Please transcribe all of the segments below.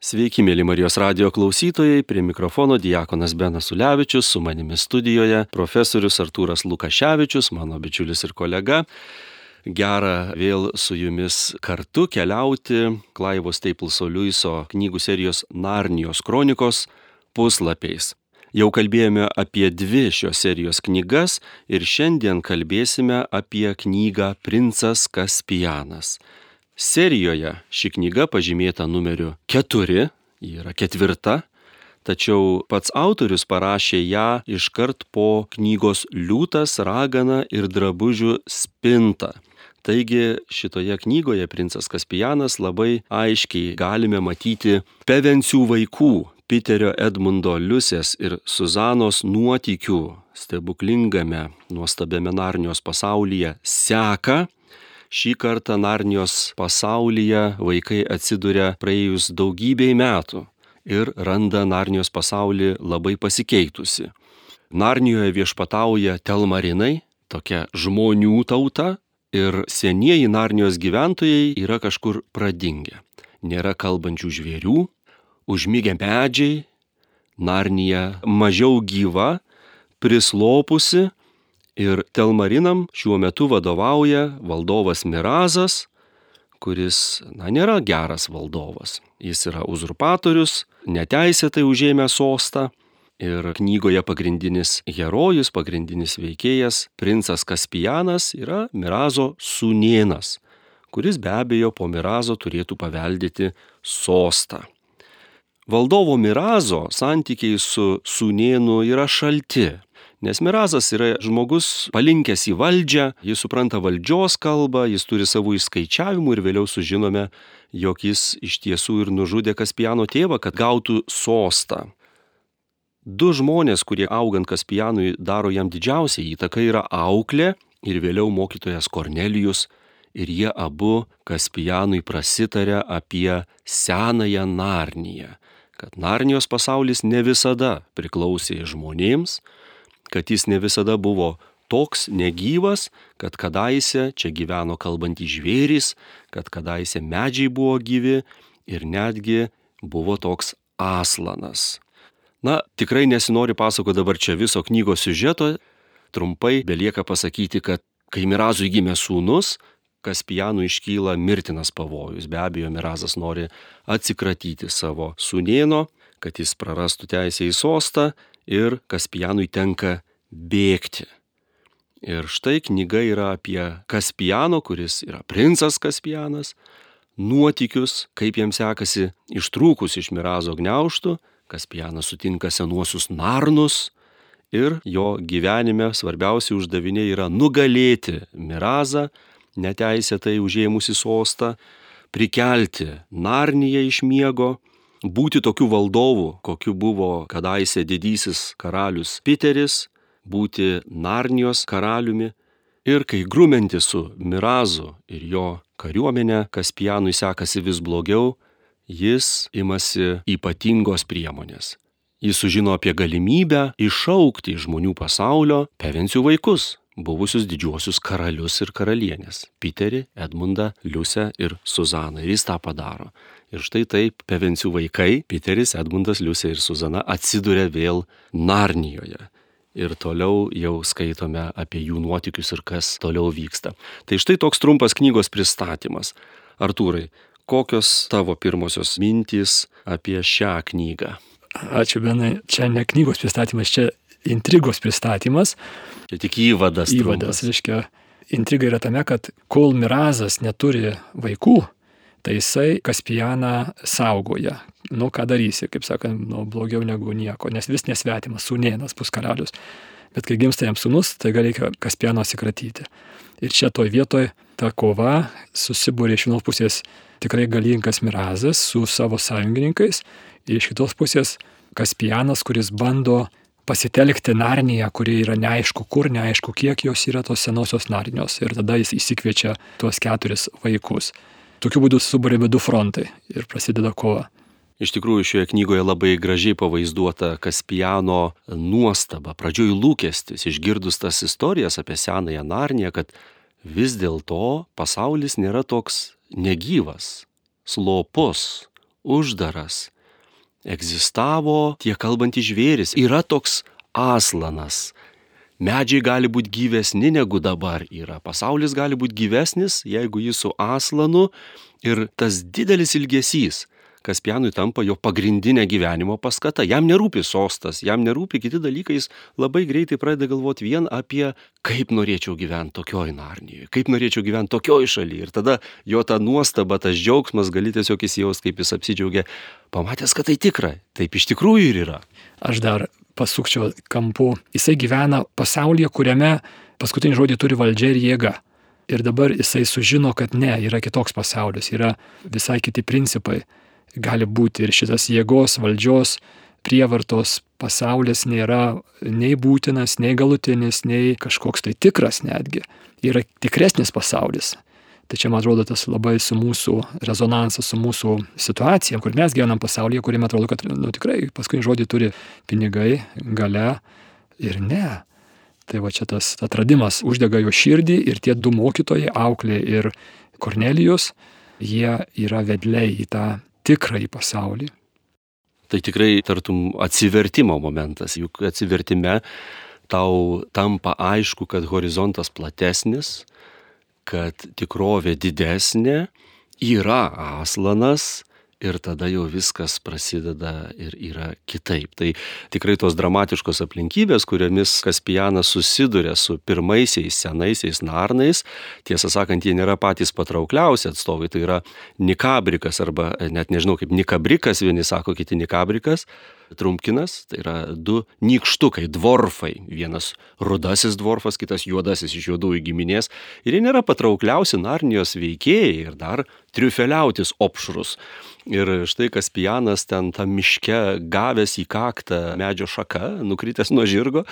Sveiki, mėly Marijos radio klausytojai, prie mikrofono Diekonas Benas Ulevičius, su manimi studijoje profesorius Artūras Lukaševičius, mano bičiulis ir kolega. Gera vėl su jumis kartu keliauti Klaivos Stapleso Liuiso knygų serijos Narnijos kronikos puslapiais. Jau kalbėjome apie dvi šios serijos knygas ir šiandien kalbėsime apie knygą Princas Kaspijanas. Serijoje ši knyga pažymėta numeriu 4, ji yra ketvirta, tačiau pats autorius parašė ją iškart po knygos Liūtas, ragana ir drabužių spinta. Taigi šitoje knygoje princas Kaspijanas labai aiškiai galime matyti pevencių vaikų Piterio Edmundo Liusės ir Suzanos nuotykių stebuklingame, nuostabiame Narnios pasaulyje seka Šį kartą Narnijos pasaulyje vaikai atsiduria praėjus daugybei metų ir randa Narnijos pasaulį labai pasikeitusi. Narnijoje viešpatauja telmarinai, tokia žmonių tauta, ir senieji Narnijos gyventojai yra kažkur pradingę. Nėra kalbančių žvėrių, užmygę medžiai, Narnija mažiau gyva, prislopusi Ir Telmarinam šiuo metu vadovauja valdovas Mirazas, kuris, na, nėra geras valdovas. Jis yra uzurpatorius, neteisėtai užėmė sostą. Ir knygoje pagrindinis herojus, pagrindinis veikėjas, princas Kaspijanas, yra Mirazo sūnienas, kuris be abejo po Mirazo turėtų paveldėti sostą. Valdovo Mirazo santykiai su sūnienu yra šalti. Nes Mirazas yra žmogus palinkęs į valdžią, jis supranta valdžios kalbą, jis turi savų išskaičiavimų ir vėliau sužinome, jog jis iš tiesų ir nužudė Kaspiano tėvą, kad gautų sostą. Du žmonės, kurie augant Kaspianui daro jam didžiausią įtaką, yra auklė ir vėliau mokytojas Kornelijus, ir jie abu Kaspianui prasitarė apie senąją Narniją, kad Narnijos pasaulis ne visada priklausė žmonėms, kad jis ne visada buvo toks negyvas, kad kadaise čia gyveno kalbantys žvėrys, kad kadaise medžiai buvo gyvi ir netgi buvo toks aslanas. Na, tikrai nesinori pasako dabar čia viso knygos siužeto, trumpai belieka pasakyti, kad kai Mirazui gimė sūnus, Kaspijanui iškyla mirtinas pavojus. Be abejo, Mirazas nori atsikratyti savo sūnėno, kad jis prarastų teisę į sostą ir Kaspijanui tenka bėgti. Ir štai knyga yra apie Kaspijano, kuris yra princas Kaspijanas, nuotykius, kaip jam sekasi ištrūkus iš Mirazo gniauštų, Kaspijanas sutinka senuosius narnus ir jo gyvenime svarbiausi uždaviniai yra nugalėti Mirazą, neteisėtai užėmusi sostą, prikelti Narniją iš miego būti tokiu valdovu, kokiu buvo kadaise didysis karalius Piteris, būti Narnijos karaliumi ir kai grumenti su Mirazu ir jo kariuomenė Kaspijanui sekasi vis blogiau, jis imasi ypatingos priemonės. Jis sužino apie galimybę iššaukti iš žmonių pasaulio pevencijų vaikus, buvusius didžiuosius karalius ir karalienės - Piterį, Edmundą, Liusę ir Suzaną. Ir jis tą padaro. Ir štai taip pevencijų vaikai - Piteris, Edmundas, Liusė ir Suzana - atsiduria vėl Narnijoje. Ir toliau jau skaitome apie jų nuotykius ir kas toliau vyksta. Tai štai toks trumpas knygos pristatymas. Artūrai, kokios tavo pirmosios mintys apie šią knygą? Ačiū, Benai. Čia ne knygos pristatymas, čia intrigos pristatymas. Čia tik įvadas. Įvadas, reiškia, intriga yra tame, kad kol Mirazas neturi vaikų, tai jisai Kaspijaną saugoja. Nu, ką darysi, kaip sakant, nu, blogiau negu nieko, nes vis nesvetimas, sūnėnas bus karalius. Bet kai gimsta jam sūnus, tai reikia Kaspijano atsikratyti. Ir čia toj vietoje ta kova susibūrė iš vienos pusės tikrai galingas Mirazas su savo sąjungininkais ir iš kitos pusės Kaspijanas, kuris bando pasitelkti Narniją, kuri yra neaišku kur, neaišku kiek jos yra tos senosios Narnijos. Ir tada jis įsikviečia tuos keturis vaikus. Tokiu būdu subūrėme du frontai ir prasideda kova. Iš tikrųjų, šioje knygoje labai gražiai pavaizduota Kaspijano nuostaba, pradžioj lūkestis, išgirdus tas istorijas apie senąją Narniją, kad vis dėlto pasaulis nėra toks negyvas, slopus, uždaras. Egzistavo tie kalbantys žvėris. Yra toks aslanas. Medžiai gali būti gyvesni negu dabar yra. Pasaulis gali būti gyvesnis, jeigu jis su aslanu ir tas didelis ilgesys Kaspianui tampa jo pagrindinė gyvenimo paskata. Jam nerūpi sostas, jam nerūpi kiti dalykai, jis labai greitai pradeda galvoti vien apie, kaip norėčiau gyventi tokioj Narnijoje, kaip norėčiau gyventi tokioj šalyje. Ir tada jo ta nuostaba, tas džiaugsmas gali tiesiog įsijaus, kaip jis apsidžiaugia, pamatęs, kad tai tikra, taip iš tikrųjų ir yra. Aš dar pasukčiau kampu. Jisai gyvena pasaulyje, kuriame paskutinį žodį turi valdžia ir jėga. Ir dabar jisai sužino, kad ne, yra kitoks pasaulis, yra visai kiti principai gali būti ir šitas jėgos, valdžios, prievartos pasaulis nėra nei būtinas, nei galutinis, nei kažkoks tai tikras netgi. Yra tikresnis pasaulis. Tai čia, man atrodo, tas labai su mūsų rezonansas, su mūsų situacija, kur mes gyvenam pasaulyje, kuriame atrodo, kad nu, tikrai paskutinį žodį turi pinigai, gale ir ne. Tai va čia tas atradimas uždega jo širdį ir tie du mokytojai, Auklė ir Kornelijus, jie yra vedliai į tą tikrąjį pasaulį. Tai tikrai tartum atsivertimo momentas, juk atsivertime tau tampa aišku, kad horizontas platesnis, kad tikrovė didesnė, yra aslanas, ir tada jau viskas prasideda ir yra kitaip. Tai tikrai tos dramatiškos aplinkybės, kuriomis Kaspijanas susiduria su pirmaisiais senaisiais narnais, tiesą sakant, jie nėra patys patraukliausi atstovai, tai yra Nikabrikas arba net nežinau kaip Nikabrikas, vieni sako, kiti Nikabrikas. Trumpkinas, tai yra du nykštukai, dvorfai. Vienas rudasis dvorfas, kitas juodasis iš juodųjų giminės. Ir jie nėra patraukliausi Narnijos veikėjai ir dar triufeliautis opšrus. Ir štai Kaspijanas ten tam miške gavęs į kaktą medžio šaką, nukritęs nuo žirgo,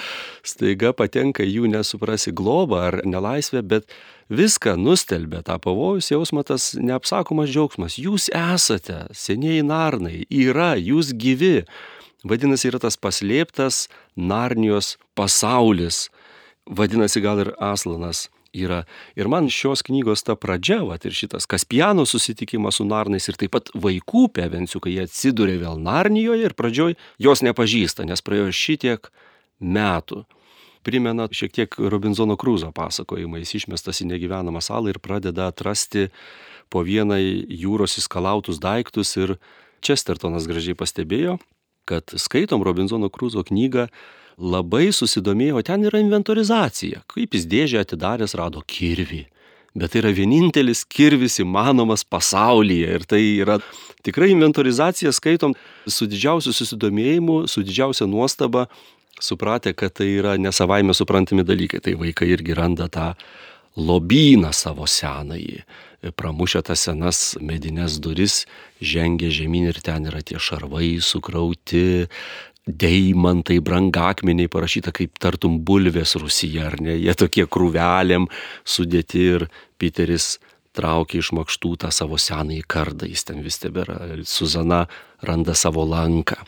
staiga patenka jų nesuprasi globą ar nelaisvę, bet viską nustelbė tą pavojus jausmą, tas neapsakomas džiaugsmas. Jūs esate, senieji narnai, yra, jūs gyvi. Vadinasi, yra tas paslėptas Narnijos pasaulis. Vadinasi, gal ir Aslanas yra. Ir man šios knygos ta pradžia, va ir šitas Kaspiano susitikimas su Narnais ir taip pat vaikų pevensių, kai jie atsidūrė vėl Narnijoje ir pradžioj jos nepažįsta, nes praėjo šitiek metų. Primena šiek tiek Robinzono Krūzo pasakojimą, jis išmestas į negyvenamą salą ir pradeda atrasti po vienai jūros įskalautus daiktus ir Čestertonas gražiai pastebėjo, kad skaitom Robinzono Krūzo knygą, labai susidomėjo, ten yra inventorizacija, kaip jis dėžę atidaręs rado kirvį. Bet tai yra vienintelis kirvis įmanomas pasaulyje ir tai yra tikrai inventorizacija skaitom su didžiausiu susidomėjimu, su didžiausia nuostaba, supratę, kad tai yra nesavaime suprantami dalykai. Tai vaikai irgi randa tą lobyną savo senąjį pramušę tas senas medinės duris, žengia žemyn ir ten yra tie šarvai sukrauti, deimantai, brangakmeniai parašyta kaip tartum bulvės Rusija, ar ne? Jie tokie krūvelėm sudėti ir Piteris traukia iš makštų tą savo senąjį kardą, jis ten vis tebėra, Suzana randa savo lanką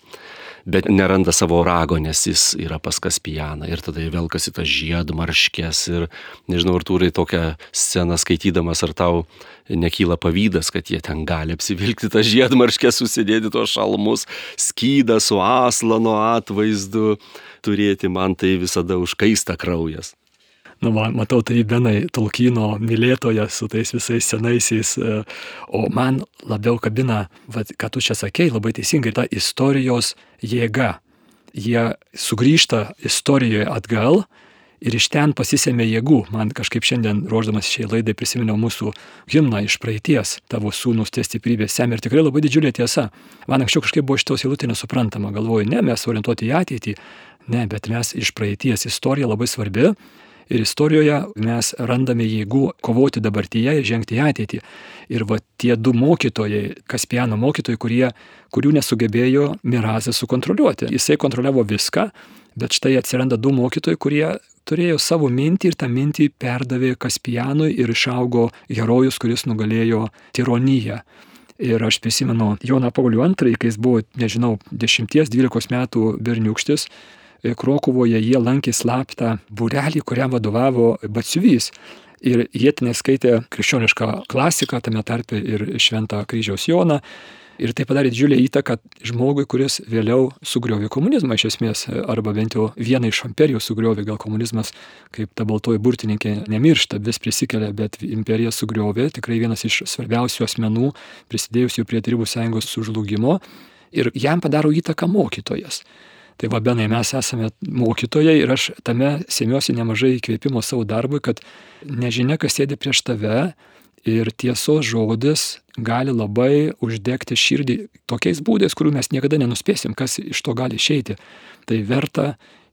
bet neranda savo rago, nes jis yra pas Kaspijaną. Ir tada velkasi tas žiedmarškės ir nežinau, ar turi tokią sceną skaitydamas, ar tau nekyla pavydas, kad jie ten gali apsivilkti tą žiedmarškę, susidėti tuos šalmus, skydą su aslano atvaizdu, turėti man tai visada užkaista kraujas nu, va, matau, tai Benai Tolkino mylėtoja su tais visais senaisiais, e, o man labiau kabina, va, ką tu čia sakei, labai teisingai, ta istorijos jėga. Jie sugrįžta istorijoje atgal ir iš ten pasisėmė jėgų. Man kažkaip šiandien, ruoždamas šiai laidai, prisiminiau mūsų himną iš praeities, tavo sūnus tie stiprybės semia ir tikrai labai didžiulė tiesa. Man anksčiau kažkaip buvo šitos eilutė nesuprantama, galvoju, ne, mes orientuoti į ateitį, ne, bet mes iš praeities istorija labai svarbi ir istorijoje mes randame jėgų kovoti dabartyje ir žengti į ateitį. Ir va tie du mokytojai, Kaspiano mokytojai, kurie, kurių nesugebėjo Mirazas sukontroliuoti. Jisai kontroliavo viską, bet štai atsiranda du mokytojai, kurie turėjo savo mintį ir tą mintį perdavė Kaspianui ir išaugo herojus, kuris nugalėjo tironiją. Ir aš prisimenu Joną Paulių II, kai jis buvo, nežinau, 10-12 metų berniukštis, Krokuvoje jie lankė slaptą būrelį, kuriam vadovavo Batsiuvys. Ir jie ten skaitė krikščionišką klasiką, tame tarpe ir Šventą kryžiaus Joną. Ir tai padarė didžiulę įtaką žmogui, kuris vėliau sugriovė komunizmą iš esmės, arba bent jau vieną iš imperijų sugriovė, gal komunizmas, kaip ta baltoji burtininkė, nemiršta, vis prisikelia, bet imperija sugriovė, tikrai vienas iš svarbiausių asmenų, prisidėjusių prie Tarybų sąjungos sužlugimo. Ir jam padaro įtaką mokytojas. Tai va, benai, mes esame mokytojai ir aš tame semiuosi nemažai įkvėpimo savo darbui, kad nežinia, kas sėdi prieš tave ir tiesos žodis gali labai uždegti širdį tokiais būdais, kurių mes niekada nenuspėsim, kas iš to gali išeiti. Tai verta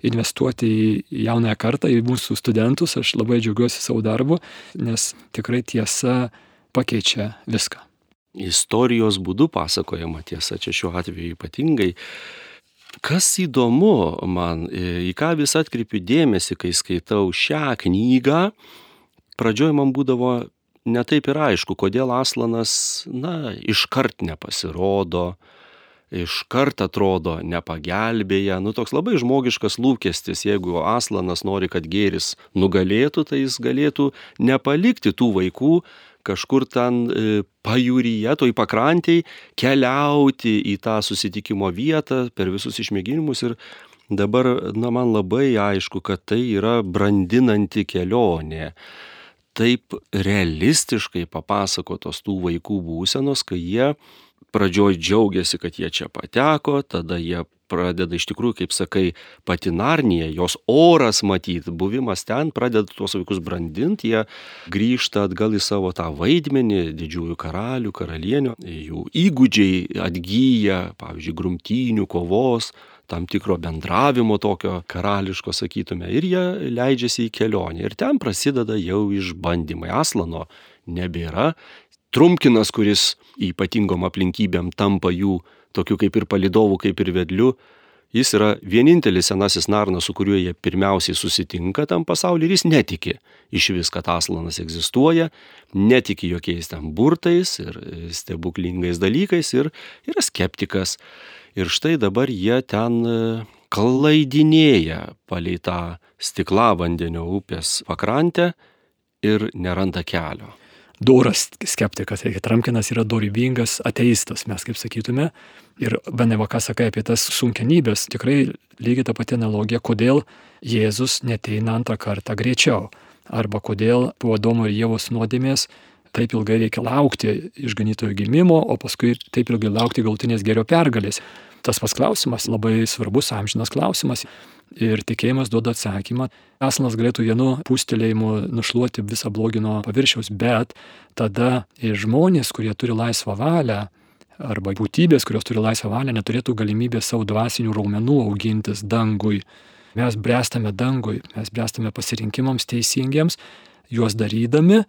investuoti į jaunąją kartą, į mūsų studentus, aš labai džiaugiuosi savo darbu, nes tikrai tiesa pakeičia viską. Istorijos būdu pasakojama tiesa, čia šiuo atveju ypatingai Kas įdomu man, į ką vis atkreipiu dėmesį, kai skaitau šią knygą, pradžioj man būdavo netaip ir aišku, kodėl Aslanas, na, iškart nepasirodo, iškart atrodo nepagelbėja. Nu, toks labai žmogiškas lūkestis, jeigu Aslanas nori, kad gėris nugalėtų, tai jis galėtų nepalikti tų vaikų, kažkur ten e, pajūryje, toj pakrantiai, keliauti į tą susitikimo vietą per visus išmėginimus ir dabar, na, man labai aišku, kad tai yra brandinanti kelionė. Taip realistiškai papasakotos tų vaikų būsenos, kai jie pradžioj džiaugiasi, kad jie čia pateko, tada jie pradeda iš tikrųjų, kaip sakai, pati Narnija, jos oras matyti, buvimas ten pradeda tuos vaikus brandinti, jie grįžta atgal į savo tą vaidmenį, didžiųjų karalių, karalienių, jų įgūdžiai atgyja, pavyzdžiui, grumtynių, kovos, tam tikro bendravimo tokio karališko, sakytume, ir jie leidžiasi į kelionę. Ir ten prasideda jau išbandymai. Aslano nebėra. Trumkinas, kuris ypatingom aplinkybėm tampa jų tokiu kaip ir palidovu, kaip ir vedliu, jis yra vienintelis senasis Narnas, su kuriuo jie pirmiausiai susitinka tam pasaulyje ir jis netiki iš vis, kad Aslanas egzistuoja, netiki jokiais ten burtais ir stebuklingais dalykais ir yra skeptikas. Ir štai dabar jie ten e, klaidinėja palei tą stiklavandėnio upės pakrantę ir neranda kelio doras skeptikas, reikia Tramkinas yra dorybingas ateistas, mes kaip sakytume. Ir beneva ką sakai apie tas sunkenybės, tikrai lygiai ta pati analogija, kodėl Jėzus neteina antrą kartą greičiau. Arba kodėl po Adomo ir Jėvos nuodėmės taip ilgai reikia laukti išganytojo gimimo, o paskui taip ilgai laukti galtinės gerio pergalės. Tas pas klausimas labai svarbus, amžinas klausimas ir tikėjimas duoda atsakymą. Asanas galėtų vienu pūstelėjimu nušluoti visą blogį nuo paviršiaus, bet tada žmonės, kurie turi laisvą valią, arba būtybės, kurios turi laisvą valią, neturėtų galimybės savo dvasinių raumenų augintis dangui. Mes bręstame dangui, mes bręstame pasirinkimams teisingiems, juos darydami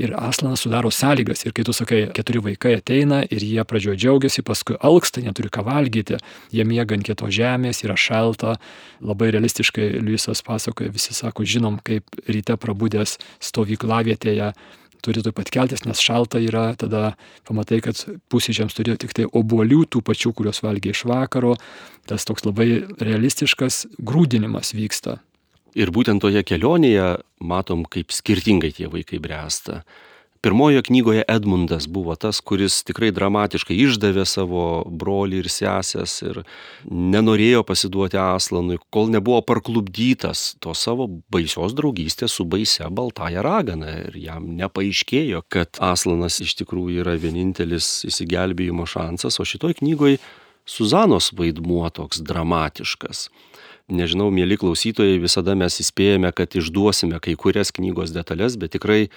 ir Aslanas sudaro sąlygas. Ir kai tu sakai, keturi vaikai ateina ir jie pradžioje džiaugiasi, paskui alksta, neturi ką valgyti, jie miega ant kietos žemės, yra šalta. Labai realistiškai Liusas pasakoja, visi sako, žinom, kaip ryte prabudęs stovyklavietėje turi taip pat keltis, nes šalta yra, tada pamatai, kad pusryčiams turėjo tik tai obolių, tų pačių, kuriuos valgė iš vakaro, tas toks labai realistiškas grūdinimas vyksta. Ir būtent toje kelionėje matom, kaip skirtingai tie vaikai bręsta. Pirmojoje knygoje Edmundas buvo tas, kuris tikrai dramatiškai išdavė savo brolį ir sesės ir nenorėjo pasiduoti Aslanui, kol nebuvo parklubdytas to savo baisios draugystės su baise baltaja ragana ir jam nepaaiškėjo, kad Aslanas iš tikrųjų yra vienintelis įsigelbėjimo šansas, o šitoj knygoje Suzanos vaidmuo toks dramatiškas nežinau, mėly klausytojai, visada mes įspėjame, kad išduosime kai kurias knygos detalės, bet tikrai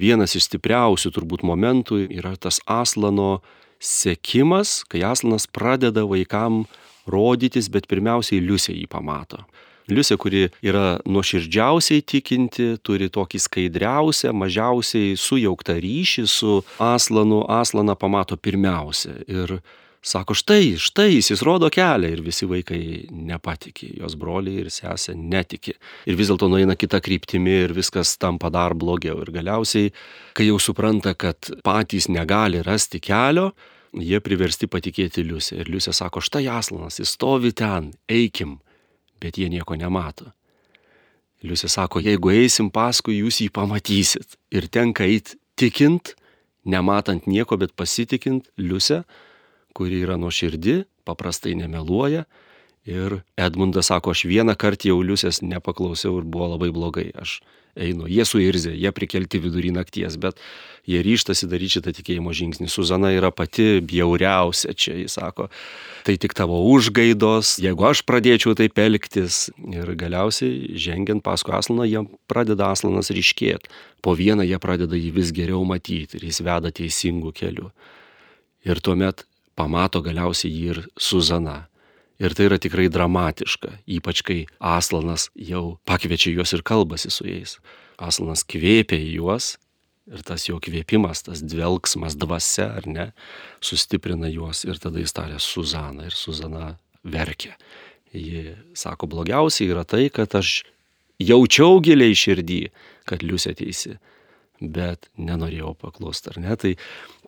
vienas iš stipriausių turbūt momentų yra tas Aslano sekimas, kai Aslanas pradeda vaikam rodytis, bet pirmiausiai Liusė jį pamato. Liusė, kuri yra nuoširdžiausiai tikinti, turi tokį skaidriausią, mažiausiai sujauktą ryšį su Aslanu, Aslaną pamato pirmiausia. Ir Sako, štai, štai jis, jis rodo kelią ir visi vaikai nepatikė, jos broliai ir sesė netiki. Ir vis dėlto nueina kita kryptimi ir viskas tampa dar blogiau. Ir galiausiai, kai jau supranta, kad patys negali rasti kelio, jie priversti patikėti Liusė. Ir Liusė sako, štai Aslanas, jis stovi ten, eikim, bet jie nieko nemato. Liusė sako, jeigu eisim paskui, jūs jį pamatysit. Ir tenka eiti tikint, nematant nieko, bet pasitikint Liusę kuri yra nuoširdi, paprastai nemeluoja. Ir Edmundas sako, aš vieną kartą jau liusės nepaklausiau ir buvo labai blogai. Aš einu, jie suirzė, jie prikelti vidurį nakties, bet jie ryštasi daryti šitą tikėjimo žingsnį. Suzana yra pati bjauriausia čia, jis sako, tai tik tavo užgaidos, jeigu aš pradėčiau taip elgtis. Ir galiausiai, žengiant paskui Aslaną, jie pradeda Aslanas ryškėti. Po vieną jie pradeda jį vis geriau matyti ir jis veda teisingų kelių. Ir tuomet pamato galiausiai jį ir Suzana. Ir tai yra tikrai dramatiška, ypač kai Aslanas jau pakviečia juos ir kalbasi su jais. Aslanas kvėpia į juos ir tas jo kvėpimas, tas dvelgsmas dvasia, ar ne, sustiprina juos ir tada jis tarė Suzana ir Suzana verkia. Ji sako, blogiausia yra tai, kad aš jaučiau giliai širdį, kad liusė teisi, bet nenorėjau paklusti, ar ne? Tai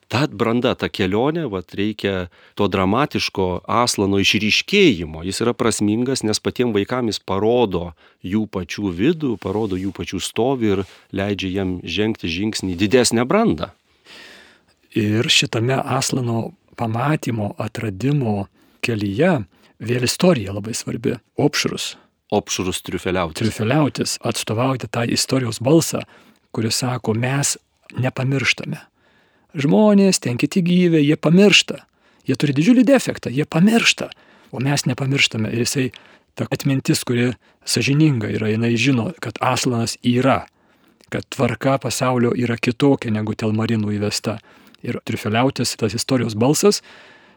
ta branda, ta kelionė, vat, reikia to dramatiško aslano išryškėjimo. Jis yra prasmingas, nes patiems vaikams jis parodo jų pačių vidų, parodo jų pačių stovį ir leidžia jiem žengti žingsnį didesnę brandą. Ir šitame aslano pamatymo, atradimo kelyje vėl istorija labai svarbi. Opšrus. Opšrus triufeliautis. Triufeliautis, atstovauti tą istorijos balsą, kuris sako, mes nepamirštame žmonės, ten kiti gyviai, jie pamiršta. Jie turi didžiulį defektą, jie pamiršta, o mes nepamirštame. Ir jisai, ta atmintis, kuri sažininga yra, jinai žino, kad aslanas yra, kad tvarka pasaulio yra kitokia negu telmarinų įvesta. Ir trifeliautis tas istorijos balsas,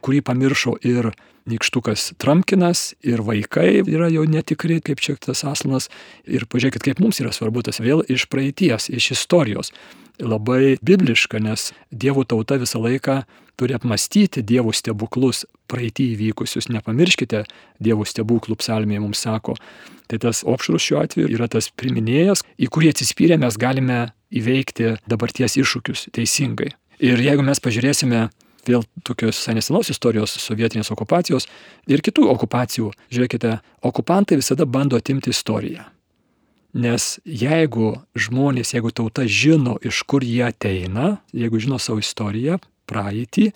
kurį pamiršo ir nikštukas Tramkinas, ir vaikai yra jau netikri, kaip čia tas aslanas. Ir pažiūrėkit, kaip mums yra svarbu tas vėl iš praeities, iš istorijos labai bibliška, nes Dievo tauta visą laiką turi apmastyti Dievo stebuklus praeitį įvykusius. Nepamirškite Dievo stebuklų psalmėje mums sako. Tai tas opšrus šiuo atveju yra tas priminėjas, į kurį atsispyrę mes galime įveikti dabarties iššūkius teisingai. Ir jeigu mes pažiūrėsime vėl tokios senesenos istorijos sovietinės okupacijos ir kitų okupacijų, žiūrėkite, okupantai visada bando atimti istoriją. Nes jeigu žmonės, jeigu tauta žino, iš kur jie ateina, jeigu žino savo istoriją, praeitį,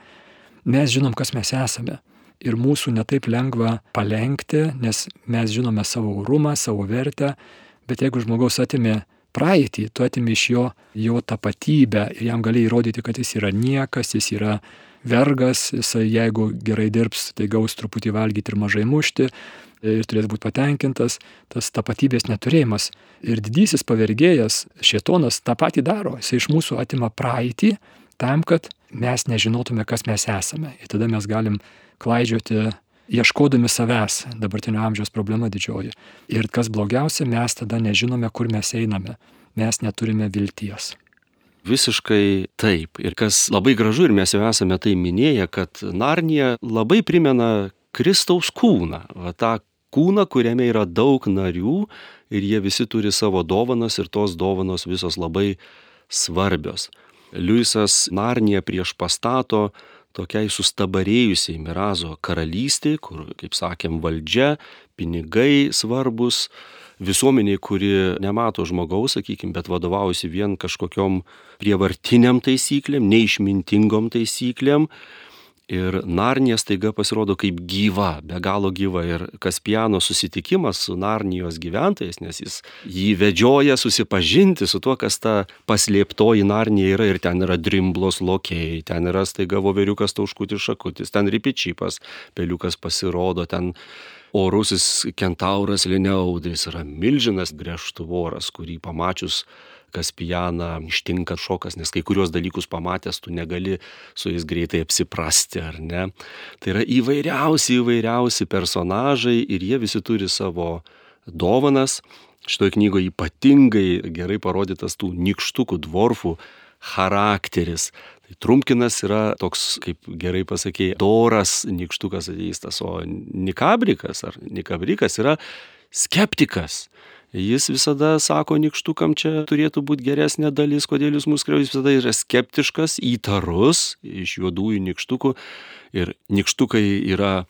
mes žinom, kas mes esame. Ir mūsų netaip lengva palengti, nes mes žinome savo orumą, savo vertę, bet jeigu žmogaus atimė praeitį, tu atimi iš jo jo tapatybę ir jam gali įrodyti, kad jis yra niekas, jis yra vergas, jisai jeigu gerai dirbs, tai gaus truputį valgyti ir mažai mušti, ir turės būti patenkintas, tas tapatybės neturėjimas. Ir didysis pavergėjas, šietonas, tą patį daro. Jis iš mūsų atima praeitį tam, kad mes nežinotume, kas mes esame. Ir tada mes galim klaidžioti ieškodami savęs, dabartinio amžiaus problema didžioji. Ir kas blogiausia, mes tada nežinome, kur mes einame. Mes neturime vilties. Visiškai taip. Ir kas labai gražu, ir mes jau esame tai minėję, kad Narnija labai primena Kristaus kūną. Va tą kūną, kuriame yra daug narių ir jie visi turi savo dovanas ir tos dovanos visos labai svarbios. Liujisas Narnija prieš pastato tokiai sustabarėjusiai Mirazo karalystiai, kur, kaip sakėm, valdžia, pinigai svarbus, visuomeniai, kuri nemato žmogaus, sakykime, bet vadovaujasi vien kažkokiom prievartiniam taisyklėm, neišmintingom taisyklėm, Ir Narnija staiga pasirodo kaip gyva, be galo gyva. Ir Kaspiano susitikimas su Narnijos gyventojais, nes jis jį vedžioja susipažinti su tuo, kas ta paslėptoji Narnija yra. Ir ten yra drimblos lokiai, ten yra staiga voveriukas tauškutis šakutis, ten ripičypas, peliukas pasirodo, ten orusis kentauras Lineaudris yra milžinas grėžtuvoras, kurį pamačius Kaspijaną ištinka šokas, nes kai kurios dalykus pamatęs tu negali su jais greitai apsiprasti, ar ne. Tai yra įvairiausi, įvairiausi personažai ir jie visi turi savo dovanas. Šitoje knygoje ypatingai gerai parodytas tų nikštukų dvorfų charakteris. Tai Trumkinas yra toks, kaip gerai pasakėjai, doras nikštukas ateistas, o Nikabrikas ar Nikabrikas yra skeptikas. Jis visada sako nikštukam, čia turėtų būti geresnė dalis, kodėl jūs mus skriaudžiate, jis visada yra skeptiškas, įtarus iš juodųjų nikštukų. Ir nikštukai yra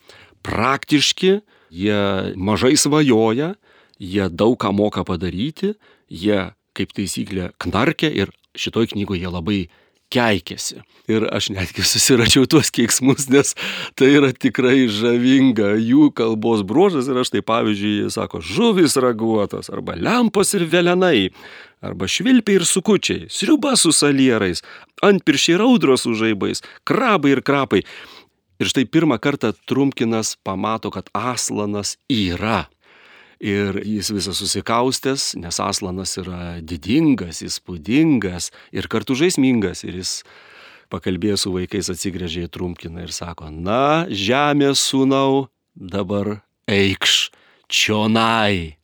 praktiški, jie mažai svajoja, jie daug ką moka padaryti, jie kaip taisyklė knarkia ir šitoj knygoje labai keikėsi. Ir aš netgi susiračiau tuos keiksmus, nes tai yra tikrai žavinga jų kalbos bruožas. Ir aš tai pavyzdžiui, jis sako, žuvis raguotas, arba lempos ir velenai, arba švilpiai ir sukučiai, sriuba su salierais, ant piršiai raudros su žaibais, krabai ir krapai. Ir štai pirmą kartą Trumkinas pamato, kad Aslanas yra. Ir jis visas susikaustęs, nes Aslanas yra didingas, įspūdingas ir kartu žaismingas. Ir jis pakalbėjęs su vaikais atsigrėžė į Trumkiną ir sako, na, žemės sūnau, dabar eikš čionai.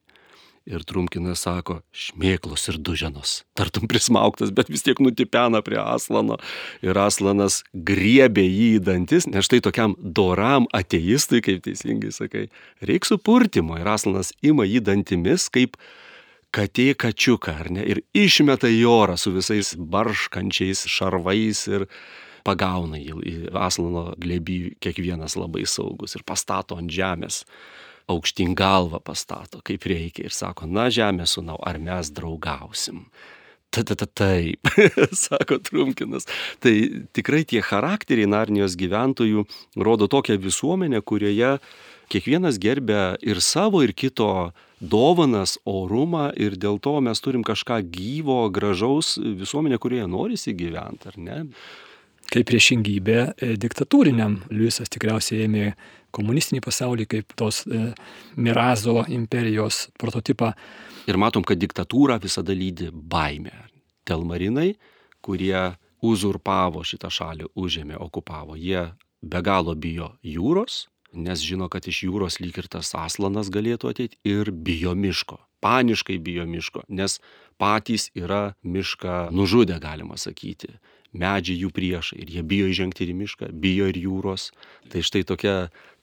Ir Trumkinas sako, šmėklos ir duženos. Tartum prismauktas, bet vis tiek nutipena prie Aslano. Ir Aslanas griebė jį į dantis, nes štai tokiam doram ateistui, kaip teisingai sakai, reikia supurtimo. Ir Aslanas ima jį dantimis kaip katė kačiuką, ar ne? Ir išmeta į orą su visais barškančiais šarvais ir pagauna jį Aslano glebį kiekvienas labai saugus ir pastato ant žemės aukštin galvą pastato, kaip reikia ir sako, na žemė sunau, ar mes draugausim. Tada taip, sako Trumkinas. Tai tikrai tie charakteriai Narnijos gyventojų rodo tokią visuomenę, kurioje kiekvienas gerbė ir savo, ir kito dovanas, orumą ir dėl to mes turim kažką gyvo, gražaus visuomenę, kurioje norisi gyventi, ar ne? Kaip priešingybė e, diktatūriniam. Liujisas tikriausiai ėmė komunistinį pasaulį kaip tos e, Mirazo imperijos prototipą. Ir matom, kad diktatūrą visada lydi baime. Telmarinai, kurie uzurpavo šitą šalį, užėmė, okupavo, jie be galo bijo jūros, nes žino, kad iš jūros lyg ir tas aslanas galėtų ateiti ir bijo miško. Paniškai bijo miško, nes patys yra mišką nužudę, galima sakyti medžiai jų priešai ir jie bijo įžengti ir į mišką, bijo ir jūros. Tai štai tokia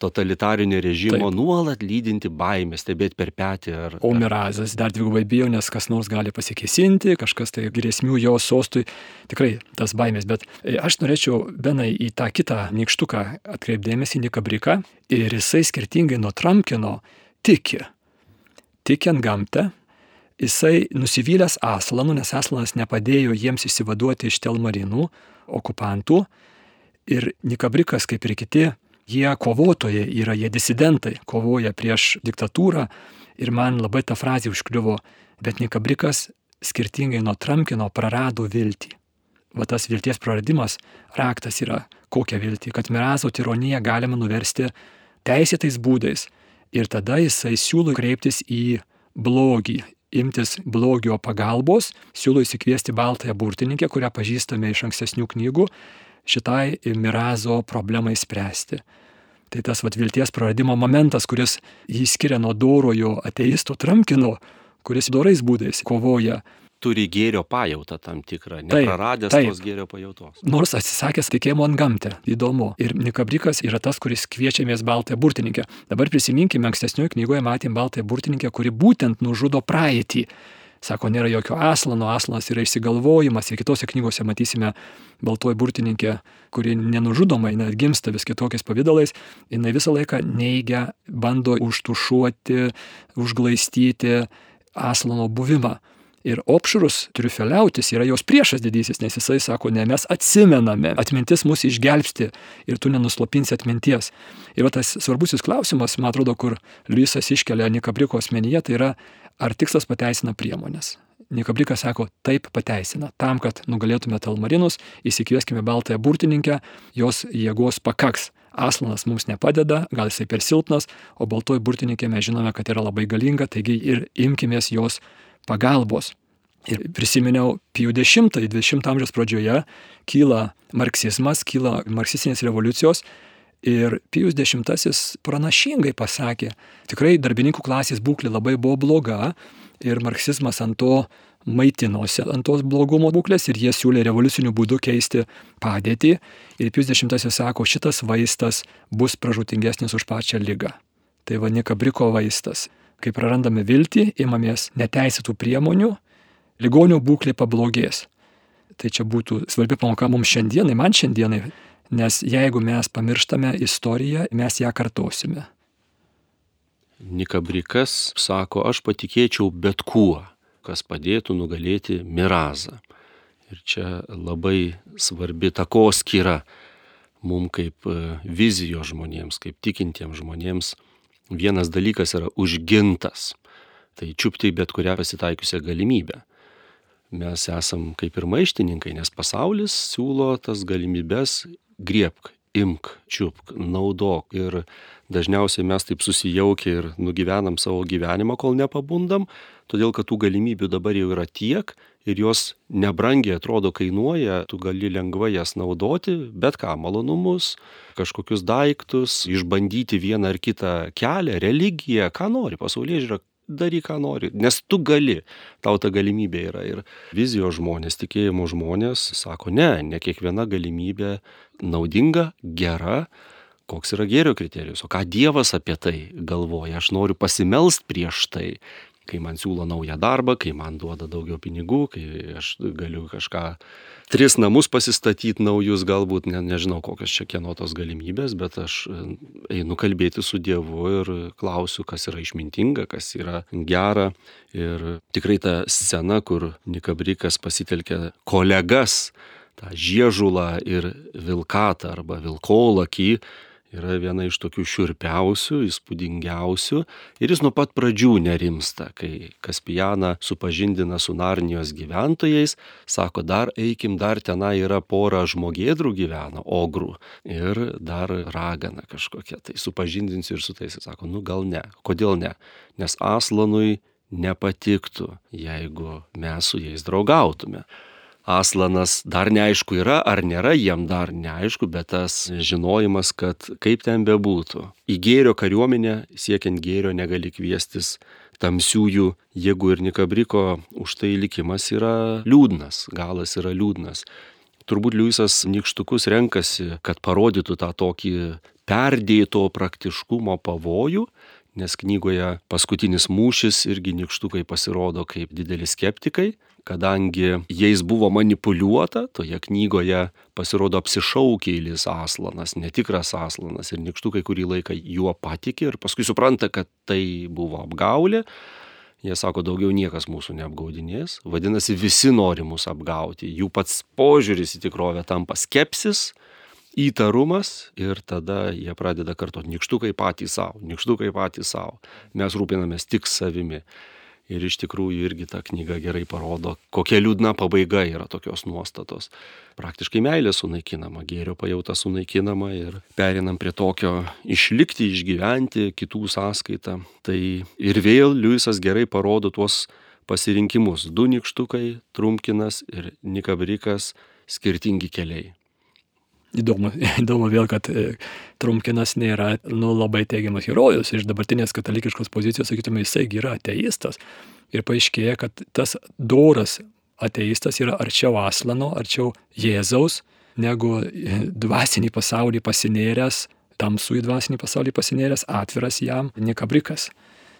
totalitarinio režimo Taip. nuolat lydinti baimė, stebėti per petį. Ar, o Mirazas dar dvigubai bijo, nes kas nors gali pasikesinti, kažkas tai grėsmių jo sostui. Tikrai tas baimės, bet e, aš norėčiau benai į tą kitą nikštuką atkreipdėmėsi Nikabriką ir jisai skirtingai nuo Tramkino tiki. Tiki ant gamtą, jisai nusivylęs Aslanu, nes Aslanas nepadėjo jiems įsivaduoti iš Telmarinų okupantų. Ir Nikabrikas, kaip ir kiti, jie kovotojai yra, jie disidentai, kovoja prieš diktatūrą. Ir man labai ta frazė užkliuvo, bet Nikabrikas skirtingai nuo Tramkino prarado viltį. Va tas vilties praradimas raktas yra kokia viltį, kad Mirazo tironiją galima nuversti teisėtais būdais. Ir tada jisai siūlo kreiptis į blogį, imtis blogio pagalbos, siūlo įsikviesti baltąją burtininkę, kurią pažįstame iš ankstesnių knygų, šitai Mirazo problemai spręsti. Tai tas vat, vilties praradimo momentas, kuris jį skiria nuo dorojo ateisto tramkino, kuris dorais būdais kovoja turi gėrio pajautą tam tikrą, nepraradęs taip, taip. tos gėrio pajautos. Nors atsisakęs tikėjimo ant gamtę, įdomu. Ir Nikabrikas yra tas, kuris kviečiamės Baltąją burtininkę. Dabar prisiminkime, ankstesnioje knygoje matėm Baltąją burtininkę, kuri būtent nužudo praeitį. Sako, nėra jokio aslano, aslanas yra išsigalvojimas ir kitose knygose matysime baltoji burtininkė, kuri nenužudomai, net gimsta vis kitokiais pavydalais, jinai visą laiką neigia, bando užtušuoti, užglaistyti aslano buvimą. Ir opšrus triufeliautis yra jos priešas didysis, nes jisai sako, ne, mes atsimename, atmintis mus išgelbsti ir tu nenuslopinsi atminties. Ir tas svarbusis klausimas, man atrodo, kur Liusas iškelia Nikabriko asmenyje, tai yra, ar tikslas pateisina priemonės. Nikabrikas sako, taip pateisina. Tam, kad nugalėtume talmarinus, įsikvieskime baltąją burtininkę, jos jėgos pakaks. Aslanas mums nepadeda, gal jisai per silpnas, o baltoji burtininkė mes žinome, kad yra labai galinga, taigi ir imkimės jos pagalbos. Ir prisiminiau, Pijų X, 20 amžiaus pradžioje kyla marksizmas, kyla marksistinės revoliucijos ir Pijus X pranašingai pasakė, tikrai darbininkų klasės būklė labai buvo bloga ir marksizmas ant to maitinosi ant tos blogumo būklės ir jie siūlė revoliuciniu būdu keisti padėtį. Ir Pijus X sako, šitas vaistas bus pražutingesnis už pačią lygą. Tai va nekabriko vaistas. Kai prarandame viltį, imamės neteisėtų priemonių, ligonio būklė pablogės. Tai čia būtų svarbi pamoka mums šiandienai, man šiandienai, nes jeigu mes pamirštame istoriją, mes ją kartosime. Nikabrikas sako, aš patikėčiau bet kuo, kas padėtų nugalėti mirazą. Ir čia labai svarbi takoskyra mum kaip e, vizijos žmonėms, kaip tikintiems žmonėms. Vienas dalykas yra užgintas. Tai čiupti bet kurią pasitaikiusią galimybę. Mes esam kaip ir maištininkai, nes pasaulis siūlo tas galimybės griebk, imk, čiupk, naudok. Ir dažniausiai mes taip susijaukia ir nugyvenam savo gyvenimą, kol nepabundam, todėl kad tų galimybių dabar jau yra tiek ir jos nebrangiai atrodo kainuoja, tu gali lengvai jas naudoti, bet ką, malonumus, kažkokius daiktus, išbandyti vieną ar kitą kelią, religiją, ką nori, pasaulyje žiūrėk, daryk, ką nori, nes tu gali, tau ta galimybė yra. Ir vizijos žmonės, tikėjimo žmonės sako, ne, ne kiekviena galimybė naudinga, gera, koks yra gėrio kriterijus, o ką Dievas apie tai galvoja, aš noriu pasimelst prieš tai, kai man siūlo naują darbą, kai man duoda daugiau pinigų, kai aš galiu kažką, tris namus pasistatyti naujus, galbūt, ne, nežinau, kokios čia kieno tos galimybės, bet aš e, einu kalbėti su Dievu ir klausiu, kas yra išmintinga, kas yra gera. Ir tikrai ta scena, kur Nikabrikas pasitelkia kolegas, tą žiežulą ir vilkatą arba vilkolakį, yra viena iš tokių šiurpiausių, įspūdingiausių ir jis nuo pat pradžių nerimsta, kai Kaspijana supažindina su Narnijos gyventojais, sako, dar eikim, dar tenai yra pora žmogėdrų gyvena, ogrų. Ir dar ragana kažkokia, tai supažindinsiu ir su tais, sako, nu gal ne, kodėl ne, nes Aslanui nepatiktų, jeigu mes su jais draugautume. Aslanas dar neaišku yra ar nėra, jiem dar neaišku, bet tas žinojimas, kad kaip ten bebūtų, į gėrio kariuomenę siekiant gėrio negali kviestis tamsiųjų jėgų ir Nikabriko, už tai likimas yra liūdnas, galas yra liūdnas. Turbūt Liujisas nikštukus renkasi, kad parodytų tą tokį perdėto praktiškumo pavojų, nes knygoje paskutinis mūšis irgi nikštukai pasirodo kaip dideli skeptikai, kadangi jais buvo manipuliuota, toje knygoje pasirodo apsišaukėlis Aslanas, netikras Aslanas ir nikštukai kurį laiką juo patikė ir paskui supranta, kad tai buvo apgaulė. Jie sako, daugiau niekas mūsų neapgaudinės, vadinasi, visi nori mus apgauti, jų pats požiūris į tikrovę tampa skepsis, įtarumas ir tada jie pradeda kartuoti, nikštukai patys savo, nikštukai patys savo, mes rūpinamės tik savimi. Ir iš tikrųjų irgi ta knyga gerai parodo, kokia liūdna pabaiga yra tokios nuostatos. Praktiškai meilė sunaikinama, gėrio pajauta sunaikinama ir perinam prie tokio išlikti, išgyventi kitų sąskaitą. Tai ir vėl Liujisas gerai parodo tuos pasirinkimus. Du nikštukai, Trumkinas ir Nikabrikas skirtingi keliai įdomu, įdomu vėl, kad e, Trumkinas nėra nu, labai teigiamas herojus. Iš dabartinės katalikiškos pozicijos, sakytume, jisai yra ateistas. Ir paaiškėja, kad tas doras ateistas yra arčiau Aslano, arčiau Jėzaus, negu e, dvasinį pasaulį pasinėręs, tamsų į dvasinį pasaulį pasinėręs, atviras jam Nikabrikas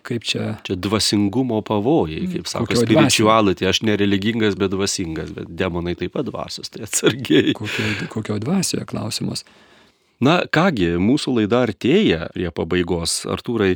kaip čia. Čia dvasingumo pavojai, mm. kaip sako, spirituality, aš nereligingas, bet dvasingas, bet demonai taip pat dvasios, tai atsargiai. Kokio, kokio dvasioje klausimas. Na kągi, mūsų laida artėja prie pabaigos. Artūrai,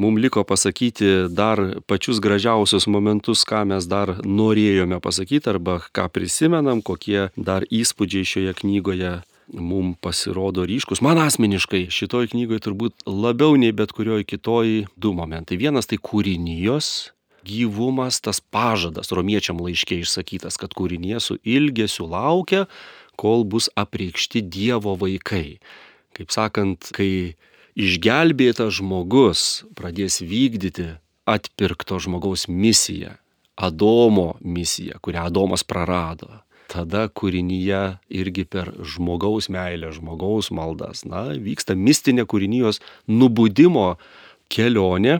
mums liko pasakyti dar pačius gražiausius momentus, ką mes dar norėjome pasakyti arba ką prisimenam, kokie dar įspūdžiai šioje knygoje mums pasirodo ryškus. Man asmeniškai šitoj knygoje turbūt labiau nei bet kurioj kitoj du momentai. Vienas tai kūrinijos gyvumas, tas pažadas romiečiam laiškė išsakytas, kad kūrinė su ilgesiu laukia, kol bus apreikšti Dievo vaikai. Kaip sakant, kai išgelbėtas žmogus pradės vykdyti atpirkto žmogaus misiją, Adomo misiją, kurią Adomas prarado tada kūrinyje irgi per žmogaus meilę, žmogaus maldas, na, vyksta mistinė kūrinijos nubudimo kelionė.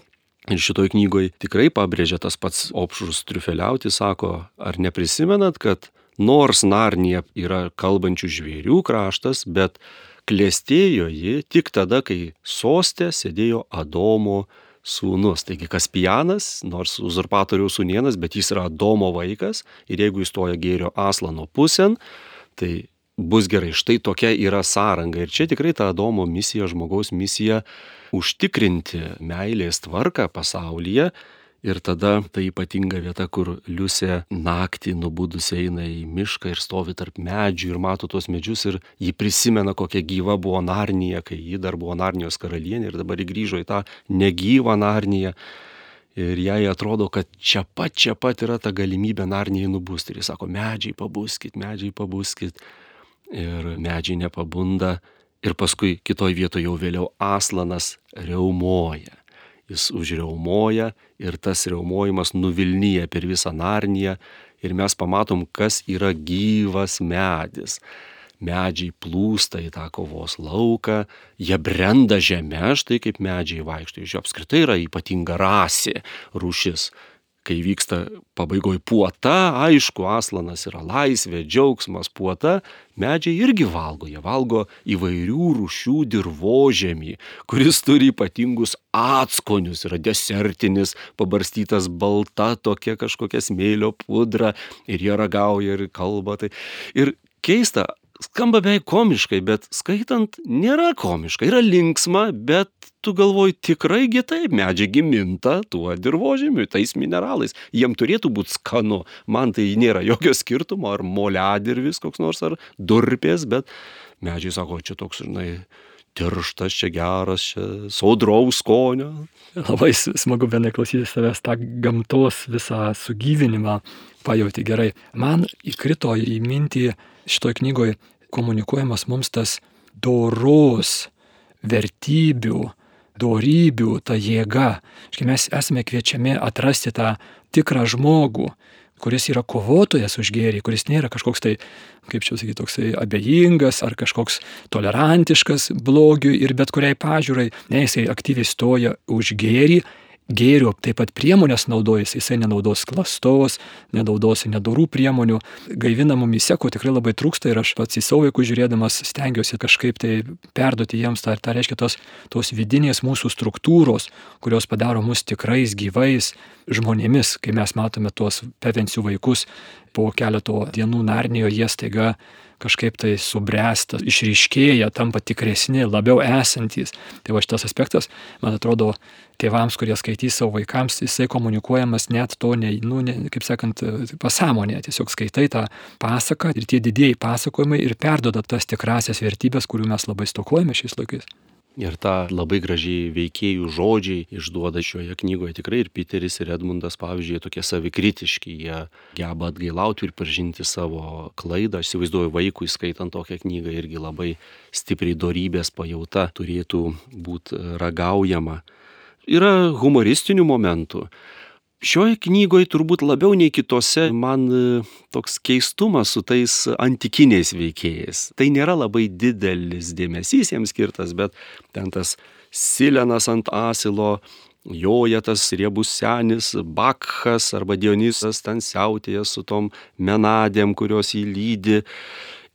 Ir šitoj knygoje tikrai pabrėžia tas pats opšrus triufeliauti, sako, ar neprisimenat, kad nors Narnija yra kalbančių žvėrių kraštas, bet klėstėjo ji tik tada, kai sostė sėdėjo Adomo sūnus. Taigi Kaspijanas, nors uzurpatoriaus sūnienas, bet jis yra Domo vaikas ir jeigu įstoja gėrio Aslano pusėn, tai bus gerai. Štai tokia yra sąranga. Ir čia tikrai ta Adomo misija, žmogaus misija užtikrinti meilės tvarką pasaulyje Ir tada tai ypatinga vieta, kur Liusė naktį nubudusi eina į mišką ir stovi tarp medžių ir mato tuos medžius ir ji prisimena, kokia gyva buvo Narnija, kai ji dar buvo Narnijos karalienė ir dabar ji grįžo į tą negyvą Narniją. Ir jai atrodo, kad čia pat, čia pat yra ta galimybė Narnijai nubusti. Ir jis sako, medžiai pabuskit, medžiai pabuskit. Ir medžiai nepabunda. Ir paskui kitoj vietoje jau vėliau Aslanas reumoja jis užreumoja ir tas reumojimas nuvilnyja per visą narniją ir mes pamatom, kas yra gyvas medis. Medžiai plūsta į tą kovos lauką, jie brenda žemė, štai kaip medžiai vaikšto. Iš jo apskritai yra ypatinga rasė, rūšis kai vyksta pabaigoj puota, aišku, aslanas yra laisvė, džiaugsmas, puota, medžiai irgi valgo, jie valgo įvairių rūšių dirbožėmį, kuris turi ypatingus atskonius, yra desertinis, pabarstytas balta tokia kažkokia smėlio pudra ir jie ragauja ir kalba. Tai. Ir keista, skamba beveik komiškai, bet skaitant nėra komiška, yra linksma, bet tu galvoji tikraigi taip, medžiai giminta tuo dirbožėmiu, tais mineralais. Jiem turėtų būti skanu. Man tai nėra jokio skirtumo, ar moledirvis koks nors, ar durpės, bet medžiai sako, čia toks, žinai, tirštas, čia geras, čia sodraus skonio. Labai smagu benai klausytis savęs tą gamtos visą sugyvinimą pajauti gerai. Man įkrito į mintį šitoj knygoje komunikuojamas mums tas doros vertybių, dorybių, ta jėga. Štai mes esame kviečiami atrasti tą tikrą žmogų, kuris yra kovotojas už gėrį, kuris nėra kažkoks tai, kaip čia sakyti, toksai abejingas ar kažkoks tolerantiškas blogiui ir bet kuriai pažiūrai. Ne, jisai aktyviai stoja už gėrį gėrio taip pat priemonės naudojasi, jisai nenaudos klastos, nenaudos nedorų priemonių. Gaivinamų mise, ko tikrai labai trūksta ir aš pats į savo vaikų žiūrėdamas stengiuosi kažkaip tai perduoti jiems tą, tą reiškia tos, tos vidinės mūsų struktūros, kurios padaro mus tikrais gyvais žmonėmis, kai mes matome tuos prevencijų vaikus po keleto dienų narnijo, jie staiga kažkaip tai subręsta, išryškėja, tampa tikresni, labiau esantys. Tai va šitas aspektas, man atrodo, tėvams, kurie skaitys savo vaikams, jisai komunikuojamas net to, ne, nu, ne, kaip sakant, pasąmonė. Tiesiog skaitai tą pasaką ir tie didieji pasakojimai ir perdoda tas tikrasias vertybės, kurių mes labai stokojame šiais laikais. Ir tą labai gražiai veikėjų žodžiai išduoda šioje knygoje tikrai ir Piteris, ir Edmundas, pavyzdžiui, tokie savikritiški, jie geba atgailauti ir pažinti savo klaidą. Aš įsivaizduoju vaikui skaitant tokią knygą irgi labai stipriai darybės pajauta turėtų būti ragaujama. Yra humoristinių momentų, Šioje knygoje turbūt labiau nei kitose man e, toks keistumas su tais antikiniais veikėjais. Tai nėra labai didelis dėmesys jiems skirtas, bet ten tas Silenas ant asilo, joja tas riebus senis, Bakhas arba Dionysas ten siautėja su tom menadėm, kurios jį lydi.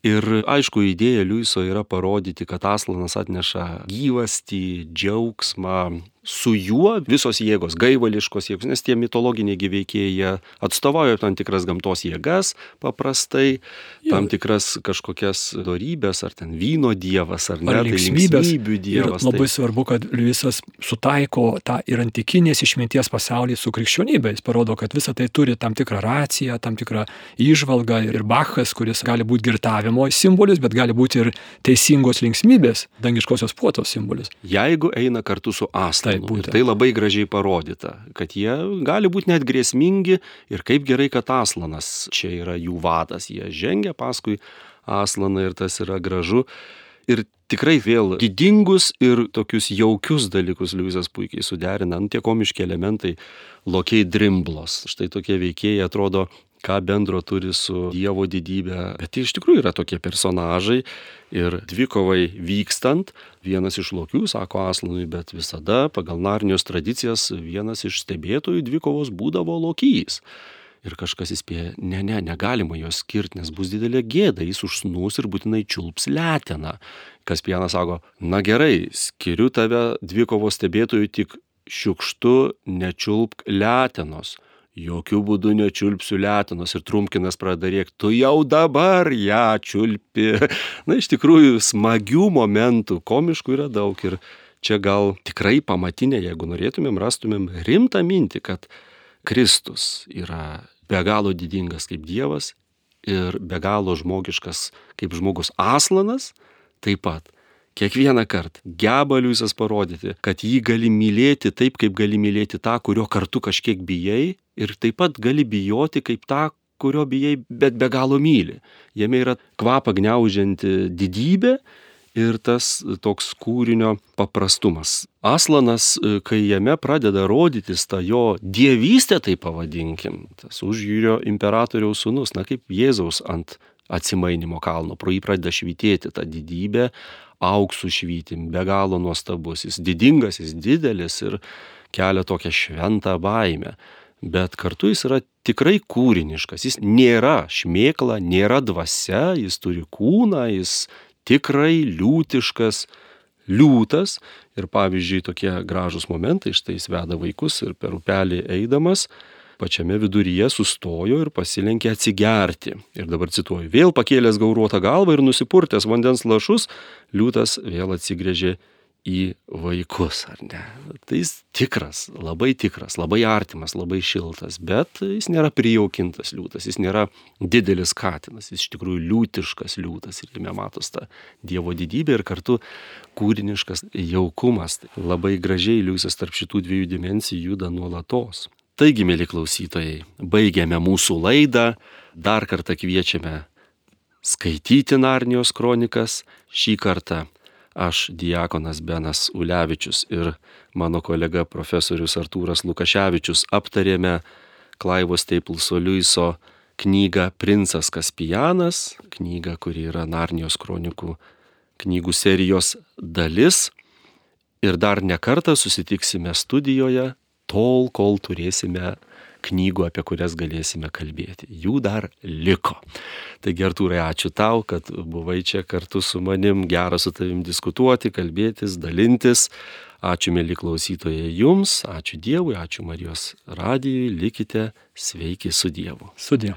Ir aišku, idėja Liuiso yra parodyti, kad Aslanas atneša gyvastį, džiaugsmą, su juo visos jėgos, gaivališkos jėgos, nes tie mitologiniai gyveikėjai atstovauja tam tikras gamtos jėgas paprastai, jo. tam tikras kažkokias darybės, ar ten vyno dievas, ar ne, ar tai linksmybių dievas. Ir labai tai... svarbu, kad visas sutaiko tą ir antikinės išminties pasaulį su krikščionybė. Jis parodo, kad visa tai turi tam tikrą raciją, tam tikrą išvalgą ir Bachas, kuris gali būti girtavimo simbolis, bet gali būti ir teisingos linksmybės, dangiškosios puotos simbolis. Jeigu eina kartu su asta, Taip, būtent. ir tai labai gražiai parodyta, kad jie gali būti net grėsmingi ir kaip gerai, kad Aslanas čia yra jų vadas. Jie žengia paskui Aslaną ir tas yra gražu. Ir tikrai vėl didingus ir tokius jaukius dalykus Liujisas puikiai suderina. Nu, tie komiški elementai, lokiai drimblos. Štai tokie veikėjai atrodo ką bendro turi su Dievo didybė. Bet tai iš tikrųjų yra tokie personažai ir dvikovai vykstant, vienas iš lokių sako Aslanui, bet visada pagal Narnijos tradicijas vienas iš stebėtojų dvikovos būdavo lokys. Ir kažkas įspėja, ne, ne, negalima jos skirti, nes bus didelė gėda, jis užsnūs ir būtinai čiulps leteną. Kaspienas sako, na gerai, skiriu tave dvikovo stebėtojų tik šiukštu nečiulpk letenos jokių būdų nečiulpsiu letinos ir trumkinas pradeda rėkti, tu jau dabar ją čiulpi. Na, iš tikrųjų, smagių momentų, komiškų yra daug ir čia gal tikrai pamatinė, jeigu norėtumėm, rastumėm rimtą mintį, kad Kristus yra be galo didingas kaip Dievas ir be galo žmogiškas kaip žmogus Aslanas, taip pat kiekvieną kartą geba Liujisas parodyti, kad jį gali mylėti taip, kaip gali mylėti tą, kurio kartu kažkiek bijai ir taip pat gali bijoti kaip tą, kurio bijai, bet be galo myli. Jame yra kvapą gniaužianti didybė ir tas toks kūrinio paprastumas. Aslanas, kai jame pradeda rodytis ta jo dievystė, tai pavadinkim, tas užjūrio imperatoriaus sunus, na kaip Jėzaus ant atsimainimo kalno, pro jį pradeda švitėti ta didybė, auksų švytim, be galo nuostabus, jis didingas, jis didelis ir kelia tokią šventą baimę. Bet kartu jis yra tikrai kūriniškas, jis nėra šmėkla, nėra dvasia, jis turi kūną, jis tikrai liūtiškas, liūtas. Ir pavyzdžiui, tokie gražus momentai, štai jis veda vaikus ir per upelį eidamas, pačiame viduryje sustojo ir pasilenkė atsigerti. Ir dabar cituoju, vėl pakėlęs gauruotą galvą ir nusipurtęs vandens lašus, liūtas vėl atsigrėžė į vaikus, ar ne? Tai jis tikras, labai tikras, labai artimas, labai šiltas, bet jis nėra prijaukintas liūtas, jis nėra didelis katinas, jis iš tikrųjų liūtiškas liūtas ir jame matos ta Dievo didybė ir kartu kūriniškas jaukumas. Labai gražiai liūsas tarp šitų dviejų dimensijų juda nuolatos. Taigi, mėly klausytojai, baigiame mūsų laidą, dar kartą kviečiame skaityti Narnijos kronikas, šį kartą aš, Diekonas Benas Ulevičius ir mano kolega profesorius Artūras Lukaševičius aptarėme Klaivos Teipulso Liuiso knygą Princas Kaspijanas, knygą, kuri yra Narnijos kronikų knygų serijos dalis. Ir dar nekartą susitiksime studijoje tol, kol turėsime knygų, apie kurias galėsime kalbėti. Jų dar liko. Taigi, Artūrai, ačiū tau, kad buvai čia kartu su manim, gera su tavim diskutuoti, kalbėtis, dalintis. Ačiū, mėly klausytojai, jums, ačiū Dievui, ačiū Marijos radijui, likite sveiki su Dievu. Sudė.